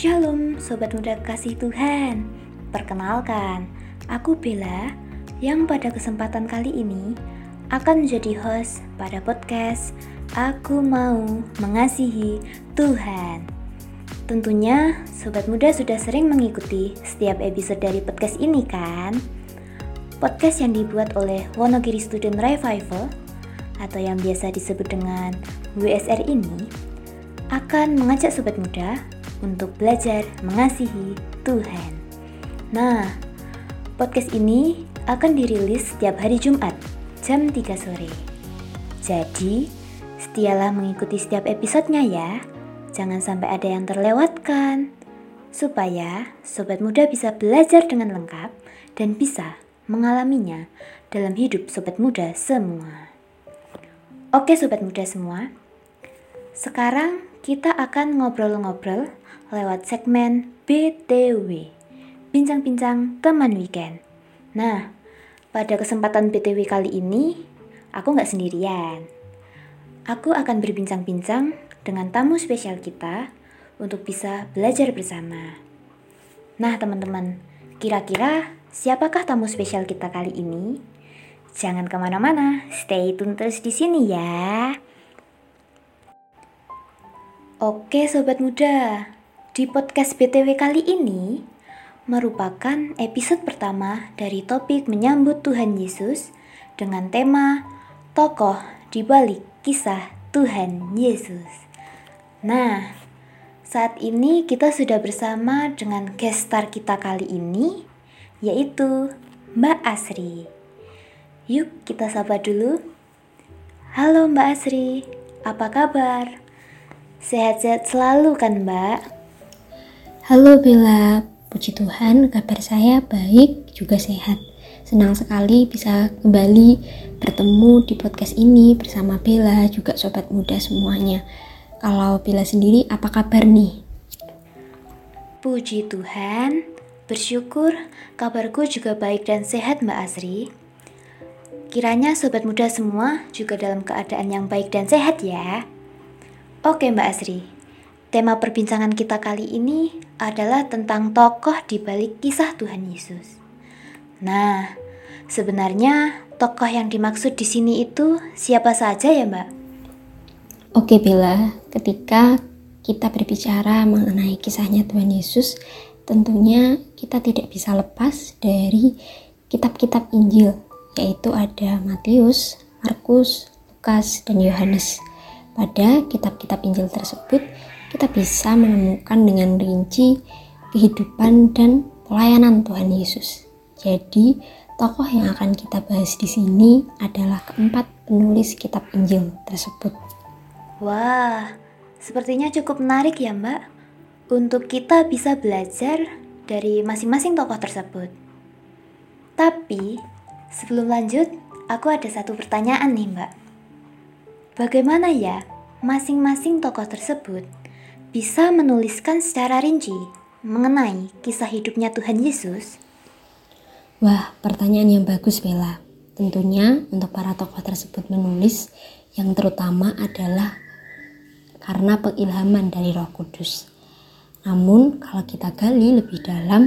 Shalom Sobat Muda Kasih Tuhan Perkenalkan, aku Bella yang pada kesempatan kali ini akan menjadi host pada podcast Aku Mau Mengasihi Tuhan Tentunya Sobat Muda sudah sering mengikuti setiap episode dari podcast ini kan? Podcast yang dibuat oleh Wonogiri Student Revival atau yang biasa disebut dengan WSR ini akan mengajak sobat muda untuk belajar mengasihi Tuhan. Nah, podcast ini akan dirilis setiap hari Jumat jam 3 sore. Jadi, setialah mengikuti setiap episodenya ya. Jangan sampai ada yang terlewatkan. Supaya sobat muda bisa belajar dengan lengkap dan bisa mengalaminya dalam hidup sobat muda semua. Oke sobat muda semua, sekarang kita akan ngobrol-ngobrol lewat segmen BTW, Bincang-bincang Teman Weekend. Nah, pada kesempatan BTW kali ini, aku nggak sendirian. Aku akan berbincang-bincang dengan tamu spesial kita untuk bisa belajar bersama. Nah, teman-teman, kira-kira siapakah tamu spesial kita kali ini? Jangan ke mana-mana, stay tune terus di sini ya. Oke sobat muda, di podcast BTW kali ini merupakan episode pertama dari topik menyambut Tuhan Yesus dengan tema tokoh di balik kisah Tuhan Yesus. Nah, saat ini kita sudah bersama dengan guest star kita kali ini yaitu Mbak Asri. Yuk kita sapa dulu. Halo Mbak Asri, apa kabar? Sehat-sehat selalu kan mbak? Halo Bella, puji Tuhan kabar saya baik juga sehat. Senang sekali bisa kembali bertemu di podcast ini bersama Bella juga sobat muda semuanya. Kalau Bella sendiri apa kabar nih? Puji Tuhan, bersyukur kabarku juga baik dan sehat Mbak Asri. Kiranya sobat muda semua juga dalam keadaan yang baik dan sehat ya. Oke Mbak Asri, tema perbincangan kita kali ini adalah tentang tokoh di balik kisah Tuhan Yesus. Nah, sebenarnya tokoh yang dimaksud di sini itu siapa saja ya Mbak? Oke Bella, ketika kita berbicara mengenai kisahnya Tuhan Yesus, tentunya kita tidak bisa lepas dari kitab-kitab Injil, yaitu ada Matius, Markus, Lukas, dan Yohanes. Pada kitab-kitab Injil tersebut, kita bisa menemukan dengan rinci kehidupan dan pelayanan Tuhan Yesus. Jadi, tokoh yang akan kita bahas di sini adalah keempat penulis kitab Injil tersebut. Wah, sepertinya cukup menarik ya, Mbak, untuk kita bisa belajar dari masing-masing tokoh tersebut. Tapi, sebelum lanjut, aku ada satu pertanyaan nih, Mbak. Bagaimana ya masing-masing tokoh tersebut bisa menuliskan secara rinci mengenai kisah hidupnya Tuhan Yesus? Wah, pertanyaan yang bagus Bella. Tentunya untuk para tokoh tersebut menulis yang terutama adalah karena pengilhaman dari Roh Kudus. Namun, kalau kita gali lebih dalam,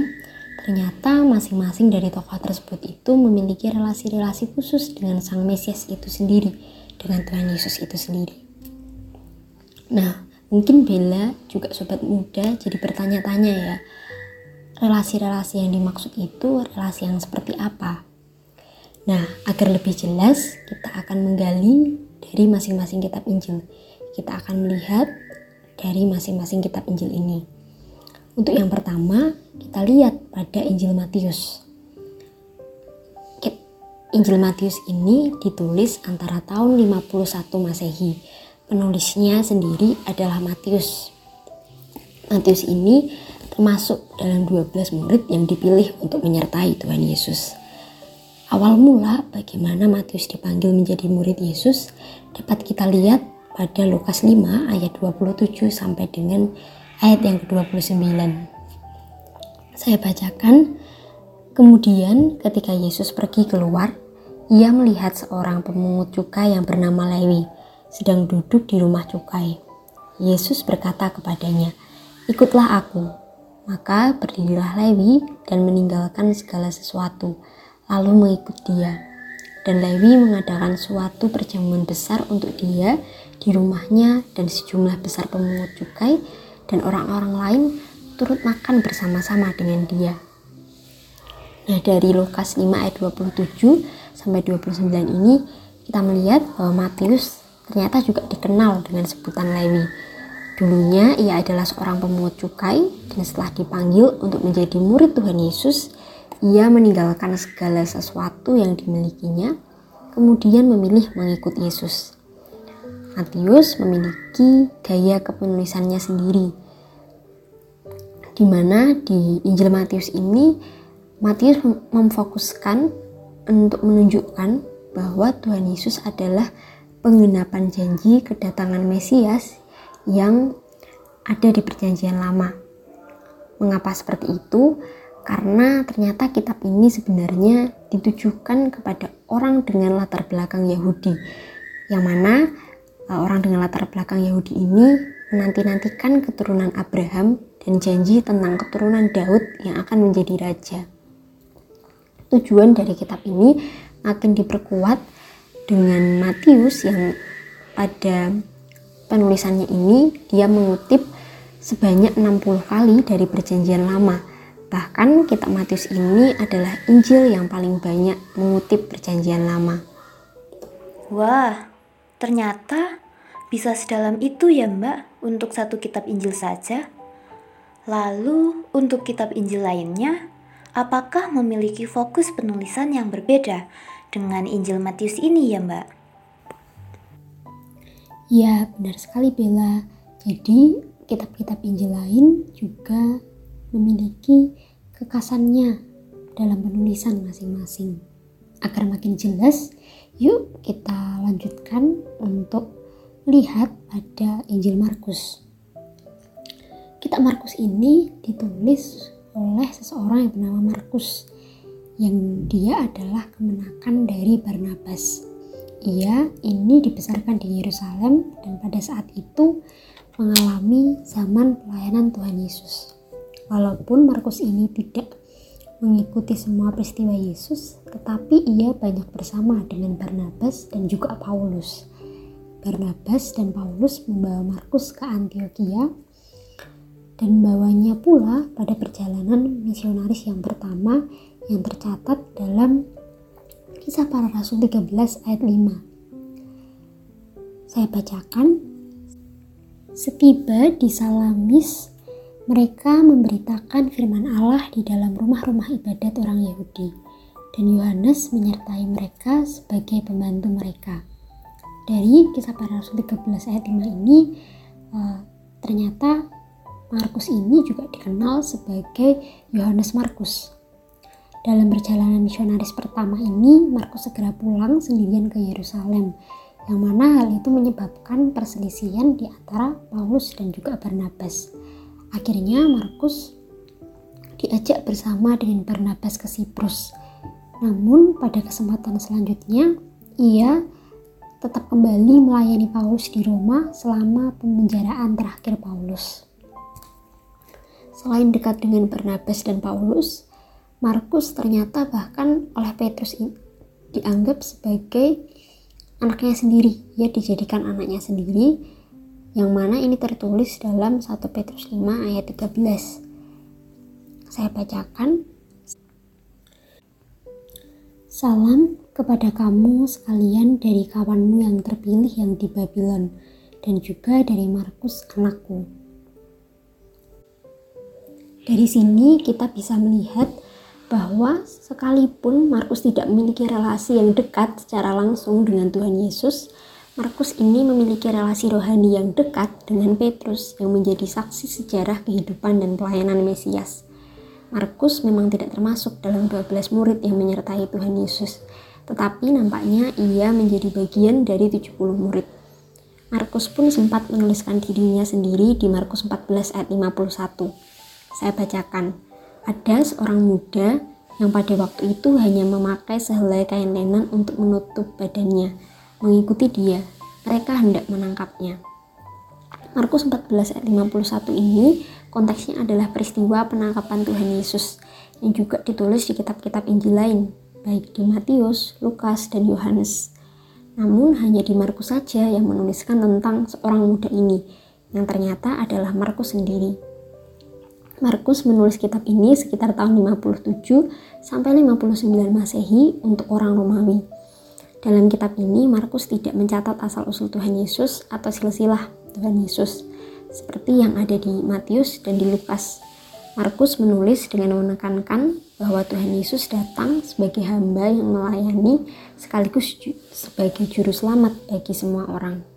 ternyata masing-masing dari tokoh tersebut itu memiliki relasi-relasi khusus dengan Sang Mesias itu sendiri dengan Tuhan Yesus itu sendiri. Nah, mungkin Bella juga sobat muda jadi bertanya-tanya ya, relasi-relasi yang dimaksud itu relasi yang seperti apa? Nah, agar lebih jelas, kita akan menggali dari masing-masing kitab Injil. Kita akan melihat dari masing-masing kitab Injil ini. Untuk yang pertama, kita lihat pada Injil Matius. Injil Matius ini ditulis antara tahun 51 Masehi. Penulisnya sendiri adalah Matius. Matius ini termasuk dalam 12 murid yang dipilih untuk menyertai Tuhan Yesus. Awal mula bagaimana Matius dipanggil menjadi murid Yesus dapat kita lihat pada Lukas 5 ayat 27 sampai dengan ayat yang ke-29. Saya bacakan, kemudian ketika Yesus pergi keluar, ia melihat seorang pemungut cukai yang bernama Lewi sedang duduk di rumah cukai. Yesus berkata kepadanya, "Ikutlah aku." Maka berdirilah Lewi dan meninggalkan segala sesuatu, lalu mengikut dia. Dan Lewi mengadakan suatu perjamuan besar untuk dia di rumahnya dan sejumlah besar pemungut cukai dan orang-orang lain turut makan bersama-sama dengan dia. Nah, dari Lukas 5 ayat 27 sampai 29 ini kita melihat bahwa Matius ternyata juga dikenal dengan sebutan Lewi. Dulunya ia adalah seorang pemungut cukai dan setelah dipanggil untuk menjadi murid Tuhan Yesus, ia meninggalkan segala sesuatu yang dimilikinya, kemudian memilih mengikut Yesus. Matius memiliki gaya kepenulisannya sendiri, di mana di Injil Matius ini Matius memfokuskan untuk menunjukkan bahwa Tuhan Yesus adalah penggenapan janji kedatangan Mesias yang ada di Perjanjian Lama. Mengapa seperti itu? Karena ternyata kitab ini sebenarnya ditujukan kepada orang dengan latar belakang Yahudi, yang mana eh, orang dengan latar belakang Yahudi ini menanti-nantikan keturunan Abraham dan janji tentang keturunan Daud yang akan menjadi raja. Tujuan dari kitab ini makin diperkuat dengan Matius yang pada penulisannya ini dia mengutip sebanyak 60 kali dari perjanjian lama. Bahkan kitab Matius ini adalah Injil yang paling banyak mengutip perjanjian lama. Wah, ternyata bisa sedalam itu ya mbak untuk satu kitab Injil saja. Lalu untuk kitab Injil lainnya, apakah memiliki fokus penulisan yang berbeda dengan Injil Matius ini ya mbak? Ya, benar sekali Bella. Jadi, kitab-kitab Injil lain juga memiliki kekasannya dalam penulisan masing-masing. Agar makin jelas, yuk kita lanjutkan untuk lihat pada Injil Markus. Kitab Markus ini ditulis oleh seseorang yang bernama Markus yang dia adalah kemenakan dari Barnabas. Ia ini dibesarkan di Yerusalem dan pada saat itu mengalami zaman pelayanan Tuhan Yesus. Walaupun Markus ini tidak mengikuti semua peristiwa Yesus, tetapi ia banyak bersama dengan Barnabas dan juga Paulus. Barnabas dan Paulus membawa Markus ke Antioquia dan bawanya pula pada perjalanan misionaris yang pertama yang tercatat dalam kisah para rasul 13 ayat 5. Saya bacakan Setiba di Salamis, mereka memberitakan firman Allah di dalam rumah-rumah ibadat orang Yahudi, dan Yohanes menyertai mereka sebagai pembantu mereka. Dari kisah para rasul 13 ayat 5 ini, uh, ternyata Markus ini juga dikenal sebagai Yohanes Markus. Dalam perjalanan misionaris pertama ini, Markus segera pulang sendirian ke Yerusalem yang mana hal itu menyebabkan perselisihan di antara Paulus dan juga Barnabas. Akhirnya Markus diajak bersama dengan Barnabas ke Siprus. Namun pada kesempatan selanjutnya ia tetap kembali melayani Paulus di Roma selama pemenjaraan terakhir Paulus. Selain dekat dengan Barnabas dan Paulus, Markus ternyata bahkan oleh Petrus dianggap sebagai anaknya sendiri. Ia dijadikan anaknya sendiri yang mana ini tertulis dalam 1 Petrus 5 ayat 13 saya bacakan. Salam kepada kamu sekalian dari kawanmu yang terpilih yang di Babylon dan juga dari Markus anakku. Dari sini kita bisa melihat bahwa sekalipun Markus tidak memiliki relasi yang dekat secara langsung dengan Tuhan Yesus, Markus ini memiliki relasi rohani yang dekat dengan Petrus yang menjadi saksi sejarah kehidupan dan pelayanan Mesias. Markus memang tidak termasuk dalam 12 murid yang menyertai Tuhan Yesus, tetapi nampaknya ia menjadi bagian dari 70 murid. Markus pun sempat menuliskan dirinya sendiri di Markus 14 ayat 51. Saya bacakan ada seorang muda yang pada waktu itu hanya memakai sehelai kain lenan untuk menutup badannya. Mengikuti dia, mereka hendak menangkapnya. Markus 14 ayat 51 ini konteksnya adalah peristiwa penangkapan Tuhan Yesus yang juga ditulis di kitab-kitab Injil lain, baik di Matius, Lukas, dan Yohanes. Namun hanya di Markus saja yang menuliskan tentang seorang muda ini, yang ternyata adalah Markus sendiri. Markus menulis kitab ini sekitar tahun 57 sampai 59 Masehi untuk orang Romawi. Dalam kitab ini, Markus tidak mencatat asal-usul Tuhan Yesus atau silsilah Tuhan Yesus, seperti yang ada di Matius dan di Lukas. Markus menulis dengan menekankan bahwa Tuhan Yesus datang sebagai hamba yang melayani sekaligus sebagai juru selamat bagi semua orang.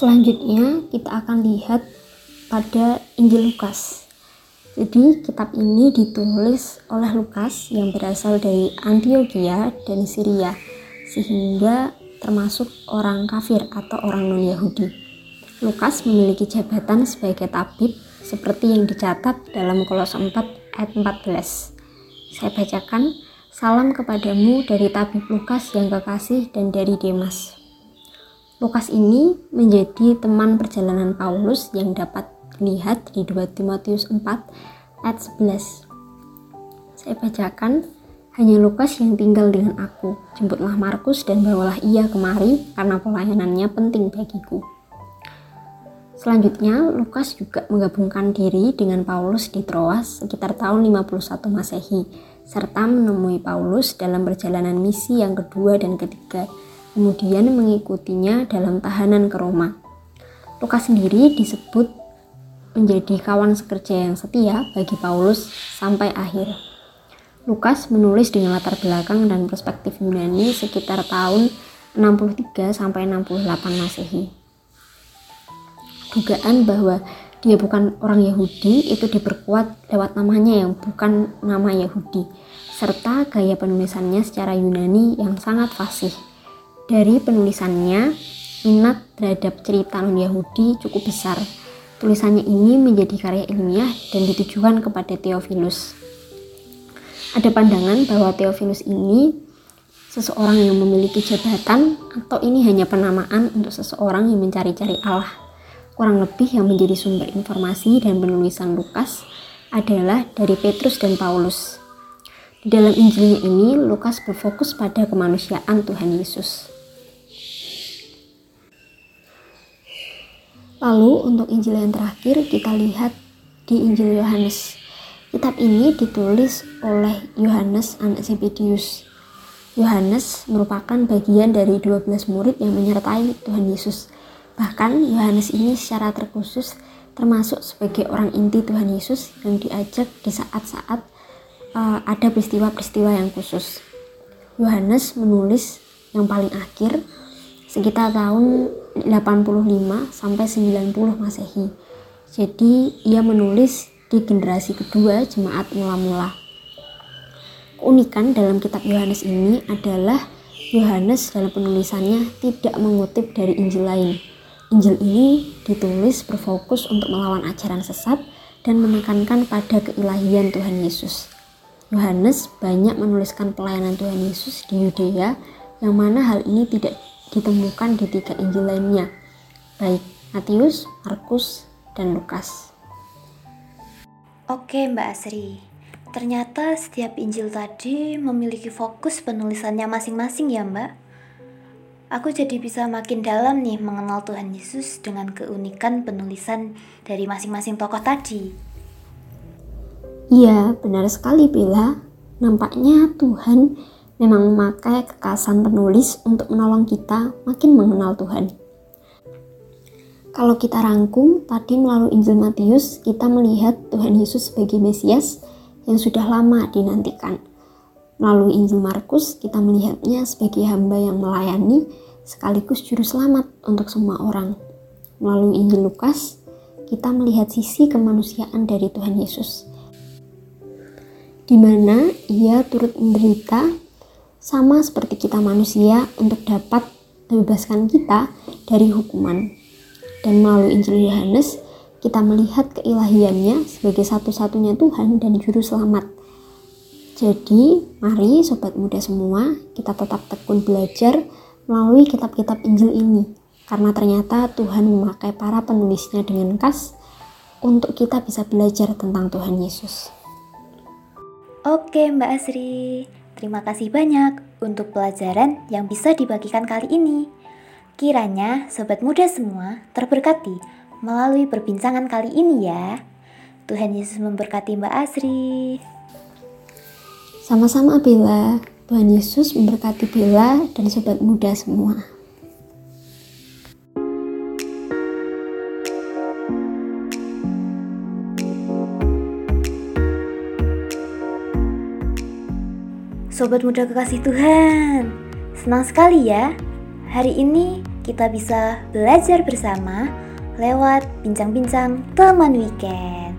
Selanjutnya kita akan lihat pada Injil Lukas. Jadi kitab ini ditulis oleh Lukas yang berasal dari Antioquia dan Syria sehingga termasuk orang kafir atau orang non-Yahudi. Lukas memiliki jabatan sebagai tabib seperti yang dicatat dalam Kolose 4 ayat 14. Saya bacakan, salam kepadamu dari tabib Lukas yang kekasih dan dari Demas. Lukas ini menjadi teman perjalanan Paulus yang dapat dilihat di 2 Timotius 4 ayat 11. Saya bacakan, hanya Lukas yang tinggal dengan aku. Jemputlah Markus dan bawalah ia kemari karena pelayanannya penting bagiku. Selanjutnya, Lukas juga menggabungkan diri dengan Paulus di Troas sekitar tahun 51 Masehi, serta menemui Paulus dalam perjalanan misi yang kedua dan ketiga, kemudian mengikutinya dalam tahanan ke Roma. Lukas sendiri disebut menjadi kawan sekerja yang setia bagi Paulus sampai akhir. Lukas menulis dengan latar belakang dan perspektif Yunani sekitar tahun 63 sampai 68 Masehi. Dugaan bahwa dia bukan orang Yahudi itu diperkuat lewat namanya yang bukan nama Yahudi serta gaya penulisannya secara Yunani yang sangat fasih. Dari penulisannya, minat terhadap cerita non-Yahudi cukup besar Tulisannya ini menjadi karya ilmiah dan ditujukan kepada Theophilus. Ada pandangan bahwa Theophilus ini seseorang yang memiliki jabatan atau ini hanya penamaan untuk seseorang yang mencari-cari Allah. Kurang lebih yang menjadi sumber informasi dan penulisan Lukas adalah dari Petrus dan Paulus. Di dalam Injilnya ini, Lukas berfokus pada kemanusiaan Tuhan Yesus. Lalu untuk Injil yang terakhir kita lihat di Injil Yohanes. Kitab ini ditulis oleh Yohanes anak Zebedius. Yohanes merupakan bagian dari 12 murid yang menyertai Tuhan Yesus. Bahkan Yohanes ini secara terkhusus termasuk sebagai orang inti Tuhan Yesus yang diajak di saat-saat uh, ada peristiwa-peristiwa yang khusus. Yohanes menulis yang paling akhir sekitar tahun 85 sampai 90 Masehi. Jadi ia menulis di generasi kedua jemaat mula-mula. Keunikan dalam kitab Yohanes ini adalah Yohanes dalam penulisannya tidak mengutip dari Injil lain. Injil ini ditulis berfokus untuk melawan ajaran sesat dan menekankan pada keilahian Tuhan Yesus. Yohanes banyak menuliskan pelayanan Tuhan Yesus di Yudea, yang mana hal ini tidak ditemukan di tiga Injil lainnya, baik Matius, Markus, dan Lukas. Oke Mbak Asri, ternyata setiap Injil tadi memiliki fokus penulisannya masing-masing ya Mbak. Aku jadi bisa makin dalam nih mengenal Tuhan Yesus dengan keunikan penulisan dari masing-masing tokoh tadi. Iya, benar sekali Bella. Nampaknya Tuhan memang memakai kekasan penulis untuk menolong kita makin mengenal Tuhan. Kalau kita rangkum, tadi melalui Injil Matius, kita melihat Tuhan Yesus sebagai Mesias yang sudah lama dinantikan. Melalui Injil Markus, kita melihatnya sebagai hamba yang melayani sekaligus juru selamat untuk semua orang. Melalui Injil Lukas, kita melihat sisi kemanusiaan dari Tuhan Yesus, di mana ia turut menderita sama seperti kita manusia untuk dapat membebaskan kita dari hukuman. Dan melalui Injil Yohanes, kita melihat keilahiannya sebagai satu-satunya Tuhan dan Juru Selamat. Jadi, mari sobat muda semua, kita tetap tekun belajar melalui kitab-kitab Injil ini. karena ternyata Tuhan memakai para penulisnya dengan khas untuk kita bisa belajar tentang Tuhan Yesus. Oke Mbak Asri, terima kasih banyak untuk pelajaran yang bisa dibagikan kali ini. Kiranya sobat muda semua terberkati melalui perbincangan kali ini ya. Tuhan Yesus memberkati Mbak Asri. Sama-sama Bella, Tuhan Yesus memberkati Bella dan sobat muda semua. Sobat muda kekasih Tuhan, senang sekali ya. Hari ini kita bisa belajar bersama lewat bincang-bincang teman weekend.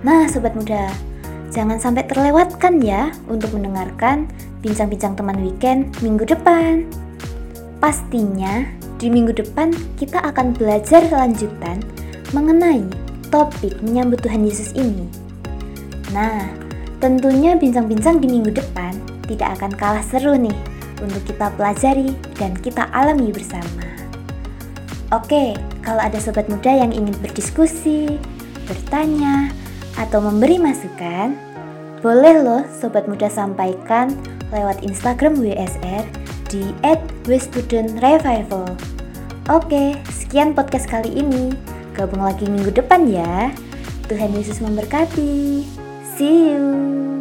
Nah, sobat muda, jangan sampai terlewatkan ya untuk mendengarkan bincang-bincang teman weekend minggu depan. Pastinya di minggu depan kita akan belajar lanjutan mengenai topik menyambut Tuhan Yesus ini. Nah, tentunya bincang-bincang di minggu depan tidak akan kalah seru nih untuk kita pelajari dan kita alami bersama. Oke, kalau ada sobat muda yang ingin berdiskusi, bertanya, atau memberi masukan, boleh loh sobat muda sampaikan lewat Instagram WSR di @westudentrevival. Oke, sekian podcast kali ini. Gabung lagi minggu depan ya. Tuhan Yesus memberkati. See you.